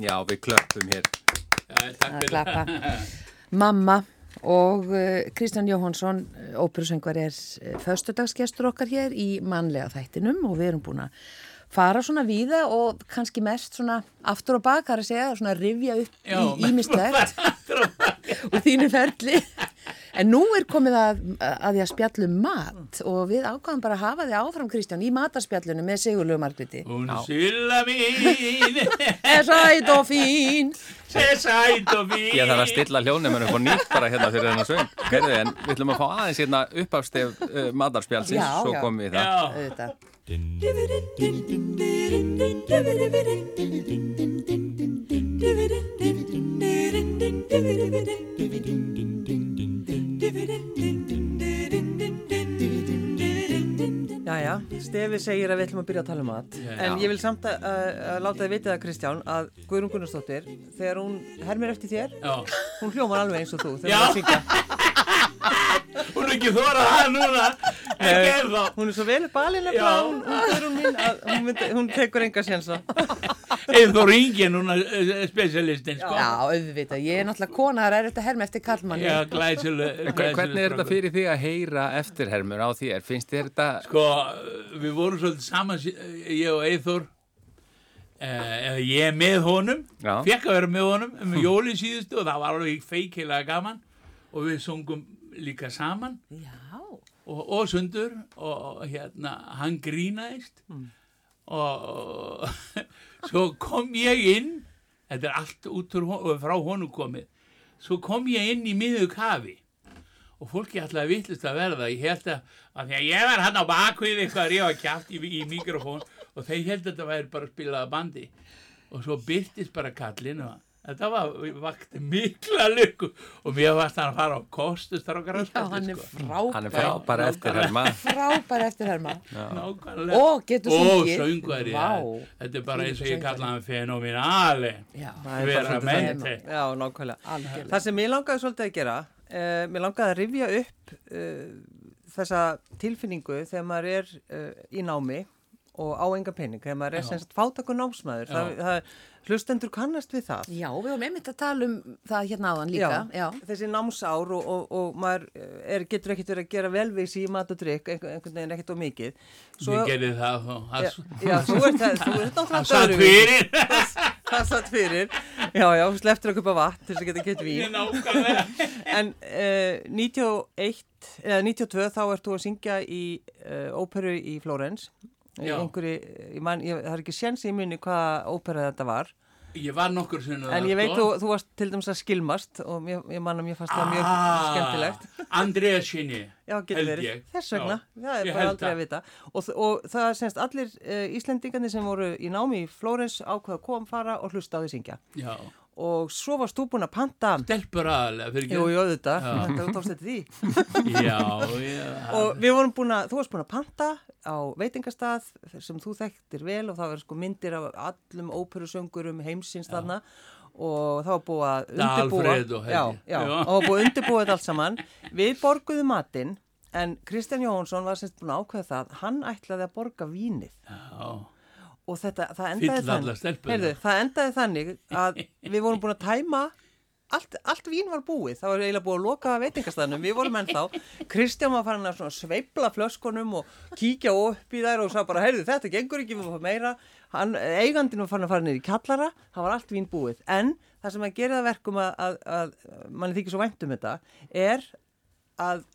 Já, við klöppum hér. Já, takk fyrir klappa. Mamma og uh, Kristján Jóhansson, óperusöngvar, er uh, föstudagsgestur okkar hér í mannlega þættinum og við erum búin að fara svona víða og kannski mest svona aftur og bak, það er að segja, svona að rifja upp Já, í bak. og þínu ferli. En nú er komið að, að því að spjallum mat og við ákvæðum bara að hafa þig áfram Kristján í matarspjallunum með Sigurlegu Margreti. Hún sylla mín, Er sæt og fín. er sæt og fín. Ég þarf að stilla hljónum upp og nýtt bara hérna fyrir þennan söng. Herðu, en við ætlum að fá aðeins hérna uppafstef uh, matarspjálsins, Já, svo komum við það. Já, Auðvitað. Jæja, Stefi segir að við ætlum að byrja að tala um mat. En ég vil samt að, að, að láta þið vitið það Kristján að Guðrún Gunnarsdóttir þegar hún hermir eftir þér já. hún hljómar alveg eins og þú þegar hún er að syngja. Hún er ekki þórað það núna. Hún er svo vel balin Já. eftir hún, hún að hún, hún tekur enga sjensa Eithor Ingi er núna eh, specialistinn, sko. Já, auðvitað, ég er náttúrulega kona það er þetta herma eftir kallmanni Já, glæsileg. Hver- Hvernig er þetta fyrir því að heyra eftirhermur á þér? Finnst þér þetta... Sko, við vorum svolítið saman, ég og Eithor, eh, eða ég með honum, Já. fekk að vera með honum um jólinn síðustu og það var alveg feikilega gaman og við sungum líka saman Já, og, og sundur og hérna, hann grínaðist og, og svo kom ég inn, þetta er allt út frá honum komið, svo kom ég inn í miðug kafi og fólki ætlaði að vitlust að verða. Ég held að, að að ég var hann á bakvið eitthvað að rífa kjátt í, í mikrofón og þeir held að þetta væri bara að spila að bandi. Og svo byrtist bara kallin og þetta var, vakti mikla lukku og mér varst hann að fara á kostustrákar já hann er frábær Hann er frábæra eftirherma. Frábær eftir herma Nákvæmlega. Og getur Og sungið. Vá. ja. Þetta er bara eins og ég kalla hann fenomenali. Já, Vera mente. Já, nákvæmlega. algjörlega Það sem ég langaði svolítið að gera, uh, mér langaði að rifja upp uh, þessa tilfinningu þegar maður er uh, í námi og á enga pening, þegar maður er Já. semst fátakur námsmaður. Það, það, hlustendur kannast við það. Já, við vorum einmitt að tala um það hérna áðan líka Já, þessi námsár og, og, og maður er, getur ekkert verið að gera velvísi í mat og drikk, einhvern, veginn ekkert og mikið. Ég gerði það þó. Já, Það já, þú ert það, þú ert það náttúrulega satt öðruvísi. fyrir. Það satt fyrir. Já, já, þú sleftir að kupa vatn til þess að geta gett vín. Nákvæmlega. En uh, 91, eða 92 þá ert þú að syngja í uh, óperu í Flórens. Einhverju, ég man, ég, það er ekki séns í minni hvaða ópera þetta var. Ég var nokkur sinna En ég veit þú, þú varst til dæmis að skilmast og ég man að mér fannst það mjög skemmtilegt. Andrea sinni. Já, getur verið. ég. Þess vegna, Já, það er ég bara aldrei það. að vita. Og, og það er semst allir uh, Íslendingarnir sem voru í námi í Flórens ákveða að koma, fara og hlusta á því syngja. Já. Og svo varst þú búin að panta, Stelpur aðalega, fyrir jú, jú, Já. þetta þú tókst þetta því. Já, já. og við vorum búin að, þú varst búin að panta á veitingastað sem þú þekktir vel og það var sko myndir af allum óperusöngurum heimsins þarna og það var búið að undirbúa held já, já, Já. og búið að undirbúa þetta allt saman við borguðum matinn en Kristján Jóhansson var semst búin að ákveða það hann ætlaði að borga vínið Já. Og þetta, það endaði þannig. Heyrðu, það endaði þannig að við vorum búin að tæma allt, allt vín var búið, það var eiginlega búið að loka veitingastæðnum, við vorum ennþá Kristján var farin að svona sveifla flöskunum og kíkja upp í þær og sá bara, heyrðu þetta gengur ekki, við fáum meira. Hann, eigandinn var farin að fara niður í kallara það var allt vín búið, en það sem að gera það verkum að, að, að manni þykir svo vænt um þetta er að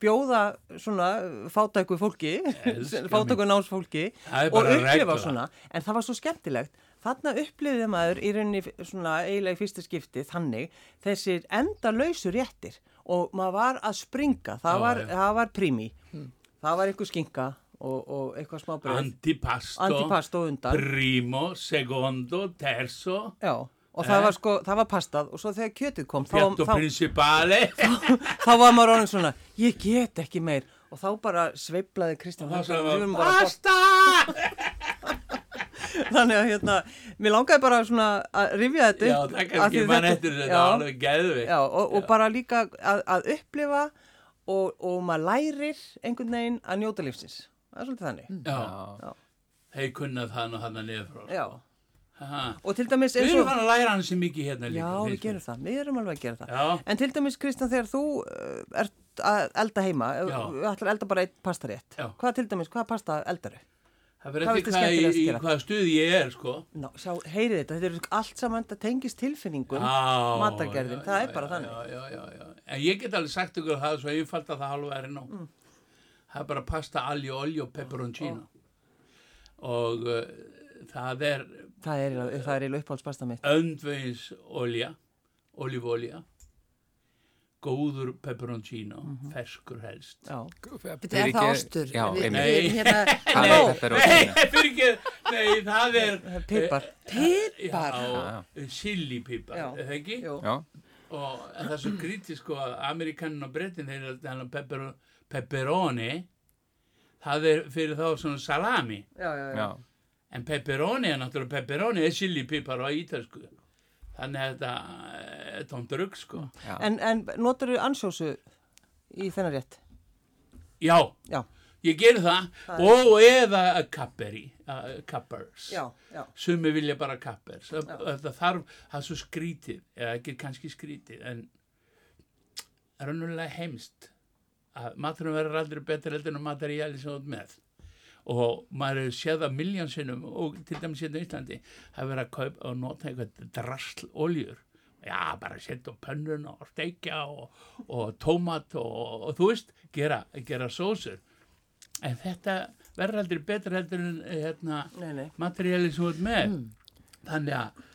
bjóða svona fátæku fólki, fátæku námsfólki og upplifa svona, en það var svo skemmtilegt. Þarna upplifiði maður í rauninni svona eiginlega í fyrsta skipti þannig þessir enda lausur réttir. Og maður var að springa. Það, Já, var, það var prími. Það var eitthvað skinka og, og eitthvað smá bröð Antipasto. antipasto undan. Primo, secondo, terzo. já, og það Eh? var sko, það var pastað og svo þegar kjötið kom þá, þá, þá var maður orðin svona ég get ekki meir og þá bara sveiflaði Kristján Og þá sagði Við maður, erum bara að Pasta! Þannig að hérna, mér langaði bara svona að rifja þetta Já, það kannski mann eftir þetta já, alveg. Já, og, og bara líka að, að upplifa og, og maður lærir einhvern veginn að njóta lífsins. Það er svolítið þannig. Já. Já. Þeir kunna það nú hann að frá. Já, Aha. og til dæmis Við erum og fann að læra hans mikið hérna líka. Já, við gerum það, við erum alveg að gera það Já. En til dæmis, Kristján, þegar þú uh, ert að elda heima Já. við ætlar að elda bara eitt pastarétt Já. Hvað til dæmis, hvað pasta eldar þau? Það verður eftir hvað, í, í hvað stuði ég er, sko. Ná, sjá, heyrið þetta, þetta er allt saman, þetta tengist tilfinningum matargerðin, það er bara þannig Já, já, já, já. En ég get alveg sagt ykkur að það svo einfalt að það halva er nú. Mm. Það er bara pasta, alli, olju og pepperoncino. Og uh, það er Það er, er eiginlega uppáhaldspasta mitt öndveins olja, olífólja, góður pepperoncino, Mhm. ferskur helst. Já, Þetta er það ástur. Já, einmitt. hérna, er. Nei, fyrir ekki, nei, það er... pipar Pipar. Já, chilipipar, Já. er það ekki? Já, og það er svo grítið sko að Amerikanin og Brettin þeir eru þannig pepper, pepperoni það er fyrir þá svona salami Já, já, já, já. En pepperoni er náttúrulega pepperoni er chilipipar á ítalsku. Þannig að þetta er tómt rugg sko. Já. En, en notur þú ansjósu í þennan rétt? já, Já, ég ger það, og eða kapperi kappers já, já. Sumi vilja bara kappers það, það þarf, það er svo skrítið eða ekki kannski skrítið en raunulega heimst að maturum verður aldrei betur heldur en materíali sem þú ert með og maður hefur séð það miljónsinnum og til dæmis hérna í Íslandi það er verið að kaupa og nota eitthvað drasl oljur já, bara setja á pönnuna og steikja og, og tómat og, og þú veist, gera, gera sósur. En þetta verður aldrei betur heldur en hérna Nei, nei. materiáli sem þú ert með. Þannig að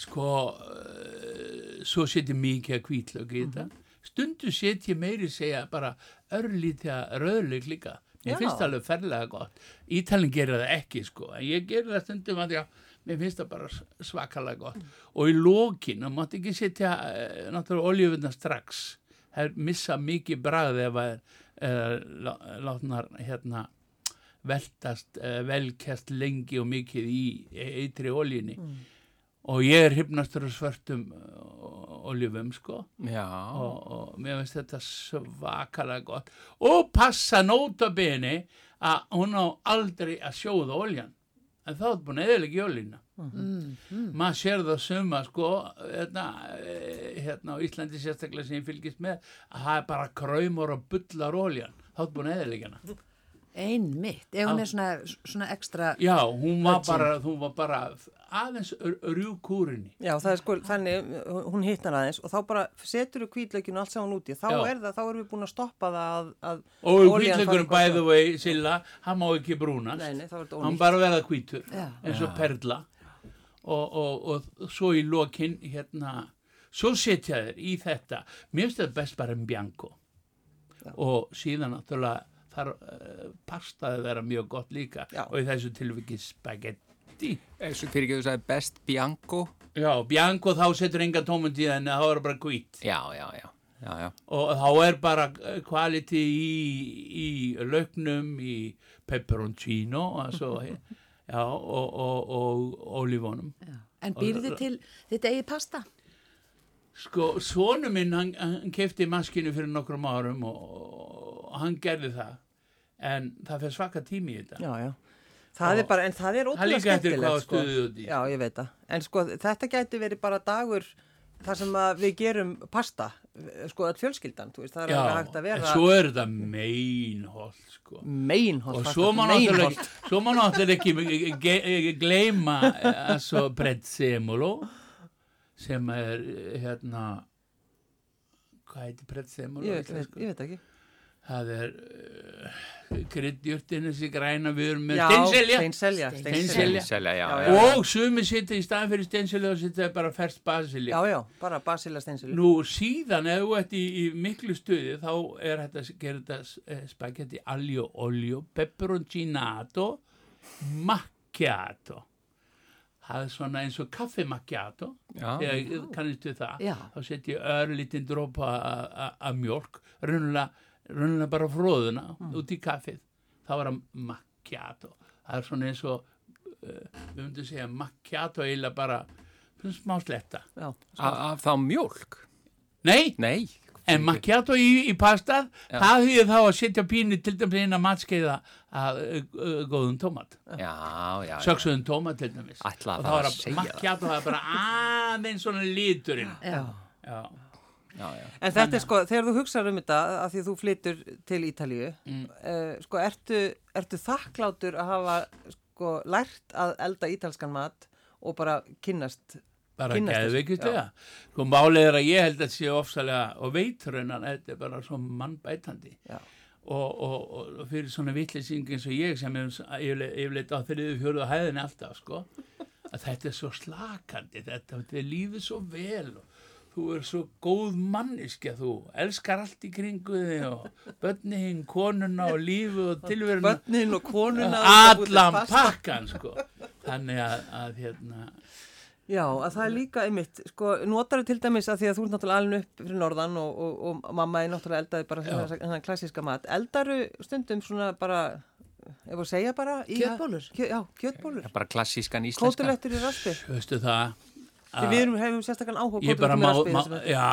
sko uh, svo setjum mikið að kvítlög í þetta. Stundu setjum meiri segja bara örlítið rauðleik líka Já. finnst það alveg ferlega gott. Ítalinn gerir það ekki sko. En ég gerir það stundum að því að mér finnst það bara svakalega gott. Og í lokin, það mátti ekki setja uh, náttúrulega oljufuna strax. Það er missa mikið bragð ef að látnar hérna veltast, uh, velkjast lengi og mikið í eitri oljunni og ég er hyfnastur á svörtum uh, oljufum sko. Já, og, og mér finnst þetta svakalega gott. Og passa nótabeni að hún á aldrei að sjóða oljan en þá er búin að eðalega oljuna maður sér það suma sko hérna, eh, hérna á Íslandi sérstaklega sem ég fylgist með að það er bara kræmur og bullar oljan þá er búin hana einmitt. Ef hún er svona, svona ekstra, já, hún var bara, hún var bara aðeins rjúkúrinni Já, það er sko, þannig, hún hittar aðeins og þá bara setur þú kvítlaukinu allt saman úti þá Já. er það, þá erum við búin að stoppa það að, að og fari eitthvað bæðu vei Silla, hann má ekki brúnast. Nei, nei, þá er þetta hann ónýtt bara verða hvítur Já. eins og perla. Og, og, og svo í lokin hérna, svo setja þeir í þetta, mér finnst þetta best bara en bianco. Og síðan náttúrulega þar uh, pastaði vera mjög gott líka Já. og í þessu tilviki spagetti Þessu fyrir ekki þú sagði best Bianco já, bianco þá setur enga tómund í þenni þá er bara hvít Já, já, já, já, já. og þá er bara kvaliti í, í lauknum, í pepperoncino altså, já, og, og, og ólífónum. já. En býrðu til þitt eigið pasta? Sko, svonu minn, hann, hann kefti maskinu fyrir nokkrum árum og, og hann gerði það, en það fyrir svaka tími í þetta. Já, já Það er bara, en það er ótrúlega skemmtilegt sko. Já, ég veit það. En sko, þetta gæti verið bara dagur þar sem að við gerum pasta, sko, að fjölskyldan, þú veist, það er Já, alveg hægt að en vera svo er þetta meinholt, sko. meinholt og svo má náttúrulega ekki, ekki ge, ge, gleyma altså prezzemolo sem er eh, hérna hvað heitir prezzemolo Ég veit, ég veit ekki. Það er uh, kryddjurtin þessi græna við erum með steinselja steinselja, Steinselja. Selja, já, Já, já. já. og sumi sitja í staðan fyrir steinselja og sitja bara ferst basilja Já, já, bara basila steinselja. Nú síðan ef þú ert í, í miklu stuði þá er þetta að gera þetta eh, spagetti aglio olio, peperoncinato, macchiato. Það er svona eins og kaffi macchiato, Já. þegar kannistu það. Já. Þá setjum ég örlítinn dropa af mjölk, raunulega, raunulega bara fróðuna út í kaffið. þá er það macchiato það er svona eins og uh, við myndum segja macchiato eiginlega bara smá sletta Af þá mjólk? nei, Nei, En macchiato í, í pastað, Já. það þýðir þá að setja pínu til dæmis inn að matskeiða að uh, góðum tómat. Söksuðum tómat til dæmis. Ætla að Og þá er að að macchiato það er bara aðeins svona liturinn. Já. Já. Já, já. En þetta er sko, þegar þú hugsaður um þetta að því þú flytur til Ítalíu Mm. uh, sko, ertu, ertu þakklátur að hafa sko, lært að elda ítalskan mat og bara kynnast bara þessu, geðveikistlega sko málið er að ég held að sé ofsalega og veitraunan þetta er bara svo mannbætandi Já. og, og, og fyrir svona vitleysing eins og ég sem er yfirleitt á þriðu fjóruðu hæðinni alltaf sko að þetta er svo slakandi þetta, þetta líður svo vel og þú er svo góð manniski að þú elskar allt í kringu þig og bönniðin, konuna og lífu og tilveruna bönnin og konuna allan pakkan sko þannig að, að hérna Já, að það er líka einmitt, sko, notar til dæmis að því að þú ert náttúrulega alveg upp fyrir norðan og, og, og mamma er náttúrulega eldaði bara þennan klassíska mat. Eldaru stundum svona bara, ef að segja bara í- Kjötbollur? Kjö, já, kjötbólur. Bara klassískan íslenska. Kótulettur í raspi. veistu það Því við erum, hefum sérstakann áhuga ég bara má, má já,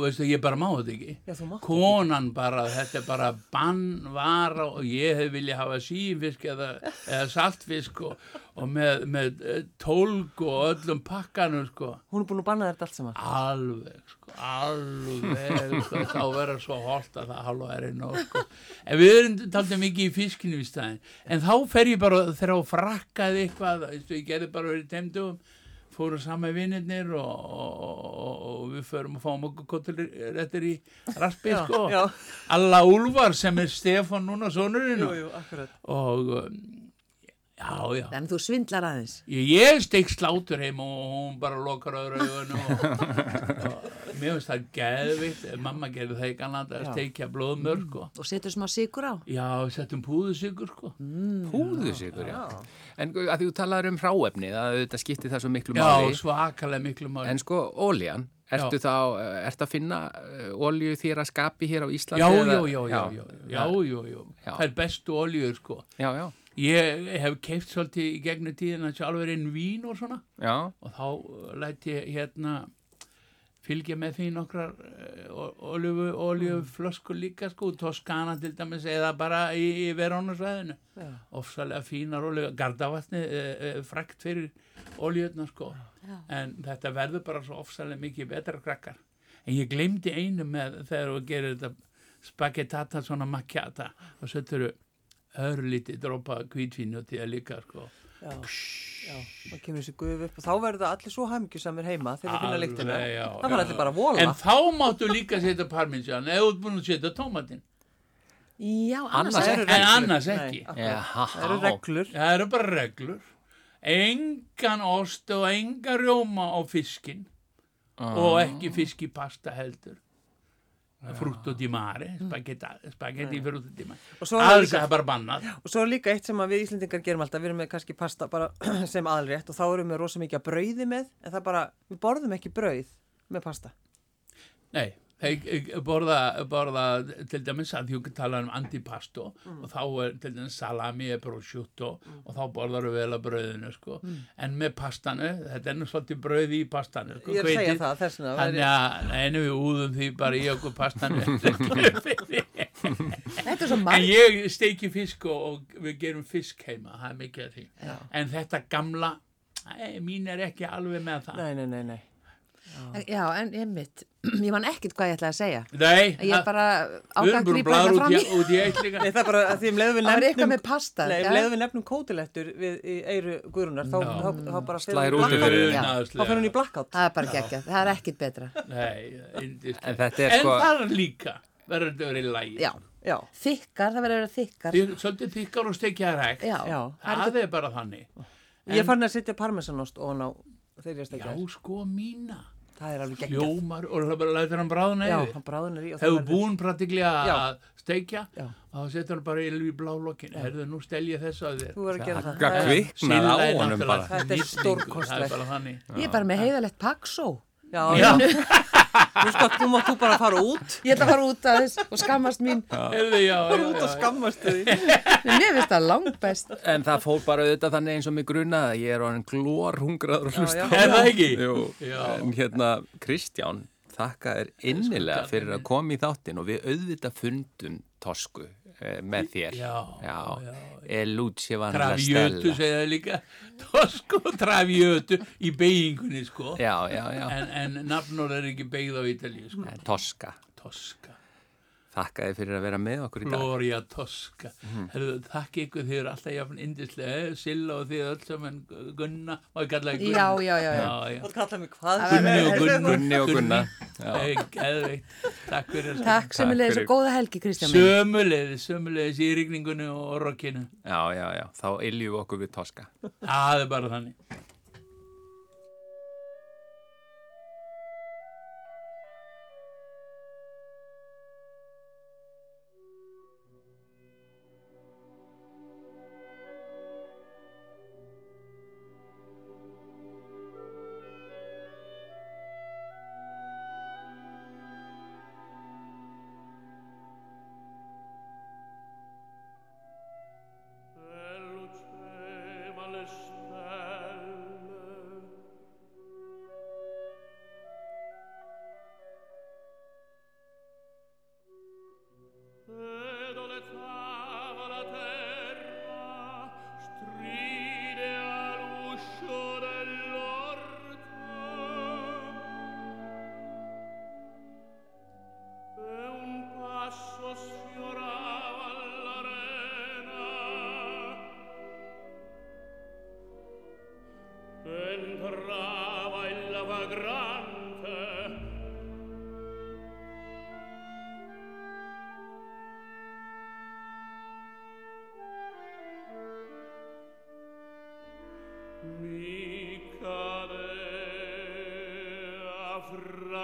veistu, ég bara má þetta ekki. Já, konan bara, þetta er bara bannvara og ég hef viljað hafa sífisk eða, eða saltfisk og, og með, með eh, tólg og öllum pakkanum sko. Hún er búin að banna þetta allt saman. alveg, sko, alveg sko, þá verður svo holt að það halva er einn og sko. En við erum taldið mikið í fiskinu í staðin en þá fer ég bara þegar á frakkaði eitthvað, veistu, ég gerði bara verið teimdugum fórum saman vinnirnir og, og, og, og við förum að fáum okkur kottilettir í raspi sko já. Alla Úlfar sem er Stefán núna sonurinn og, um, já, já Þannig þú svindlar aðeins. Ég, ég steik slátur heim og hún bara lokar öðru og mér finnst það geðvitt mamma gerði það í Galanda að Já. steikja blóðmör sko. Og setur smá sigur á. Já, við settum púðusikur sko. Púðu sigur, já. En að því þú talaður um hráefni, að þetta skipti það svo miklu Já, máli. svakalega miklu máli En sko, óljan, ertu Já. þá, eh, ertu að finna ólju þér að skapi hér á Íslandi? Já, já, já, já, já, já, já, já. Já. Það er bestu oljur sko. Já, já, Ég hef keift svolítið í gegnum tíðina sjálfur inn vín og svona já, og þá uh, læt ég hérna fylgja með því nokkrar olju, oljuflöskur líka sko, Toskana til dæmis eða bara í, í Verónasvæðinu Já. ofsalega fínar olju Gardavatni e, e, frækt fyrir oljutna sko. En þetta verður bara svo ofsalega mikið betra krakkar en ég glemdi einu með þegar þú gerir þetta spagettata svona macchiata og settur örlítið dropa kvítvínu til að líka sko Já, já, þá kemur þessi guð upp og þá verður það allir svo hamingjusamir heima þegar við finna já, Það var já. allir bara að vola. En þá máttu líka setja parminsjan eða þú ert búin að setja tómatinn. Já, Annars annars ekki. En annars Nei, ekki. akkurat. já, Það eru reglur. Það eru bara reglur. Engan ost og engan rjóma á fiskin og ekki fisk í pasta heldur. Frutto di mare, spagetti, spagetti frutto di mare. Og svo er það bara bannað. Og svo er líka eitt sem að við Íslendingar gerum alltaf, við erum með kannski pasta sem aðalrétt og þá erum við rosa mikið að brauði með, en það bara, við borðum ekki brauð með pasta. Nei, þeir borða, borða til dæmis að þú tala um antipasto Mm. og þá er til dæmis salami eða prosciutto og þá borðar við vel að brauðinu sko. Mm. en með pastanu, þetta er svolítið brauð í pastanu sko, Ég er að segja það, þess vegna. Þannig að einu við úðum því bara í okkur pastanu En ég steiki fisk og, og við gerum fisk heima, það er mikið af því Já. En þetta gamla, æ, mín er ekki alveg með það Nei, nei, nei, nei. Já, en ég mitt, ég man ekkert hvað ég ætlaði að segja. Nei, Ég er bara að að grípa þetta út, fram í. Nei, það er bara að því um leiðum við Það var eitthvað nefnum, með pasta. nei, já. um leiðum við nefnum kótilettur við í eiru guðrunar, þá, Já. þá, þá bara Slær hún í út blackout. fyrir- Já. Þá fer hún í blackout. Það er bara geggjað, það er ekkert betra. Nei. En þetta er En sko- það er líka verður þetta verið. Já, Já, þykkar, það verður að vera þykkar. Þið er svolítið þykkar og stekja það hægt. Já, já. Það er bara þannig. Ég farin að setja parmesanost ofan á þegar ég Já, stekja þess. sko mína. Það er alveg geggjað. Hljómar og það bara lætur hann bráðna Já, yfir. og verður- búin pratiklega Já. að steikja, Já. þá setur hann bara í blálokkin. Herðu, nú stel ég þess að þér. Þú verður að gera það. Gagga Það er- kviknaði á er honum bara. Þetta er er þannig. Ég er bara með heiðalegt paksó. Já, Já, Nú sko, þú mátt þú bara fara út. Ég ætla að fara út að þess og skammast mín. Fara út og skammast þig. Mér finnst það langt best. En það fór bara auðvitað þannig eins og mig grunaði að ég er orðin glór hungraður að hlusta. Já, á Er það ekki? En hérna Kristján, þakka þér innilega fyrir að koma í þáttin og við auðvitað fundum tosku með þér. Já, já. já, El Luce van la Travjötu Stella. segja það líka Tosko Travjötu í beigingunni sko en, en nafnur er ekki beigð á Ítalíu sko. Eh, Toska. Toska, Þakka þér fyrir að vera með okkur í dag. Gloria Toska Mhm. Herðu, þakk ykkur þið eru alltaf jafn indislega Silla og þið öll saman Gunna og ég kalla það Gunna Já, já, já, já. já, já. Þú kallar mig hvað? Það Gunni og Gunna Gunni og Gunna. Geðveikt. Takk fyrir Takk er leiðis fyrir. og góða helgi, Kristján. Sömulegis, sömulegis í rigningunni og rockinu Já, já, já. Þá iljum við okkur við Toska. Það er bara þannig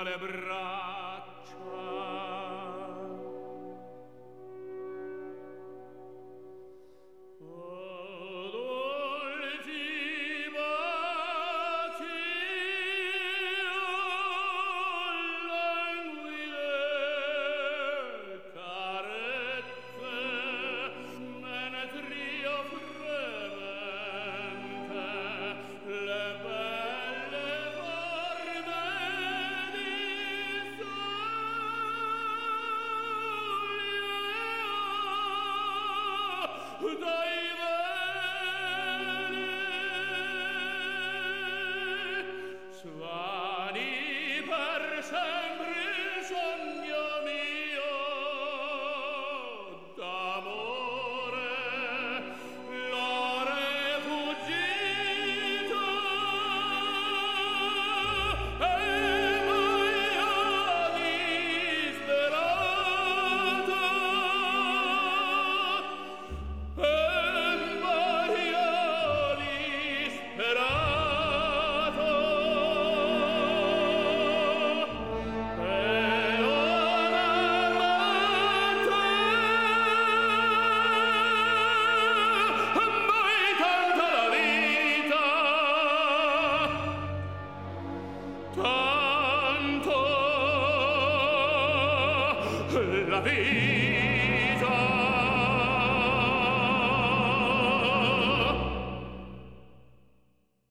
le be